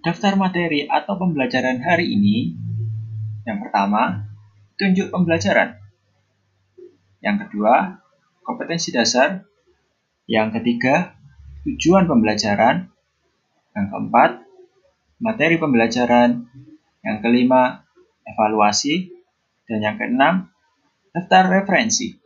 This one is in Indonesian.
Daftar materi atau pembelajaran hari ini. Yang pertama, tunjuk pembelajaran. Yang kedua, kompetensi dasar. Yang ketiga, tujuan pembelajaran. Yang keempat, materi pembelajaran. Yang kelima, evaluasi. Dan yang keenam, daftar referensi.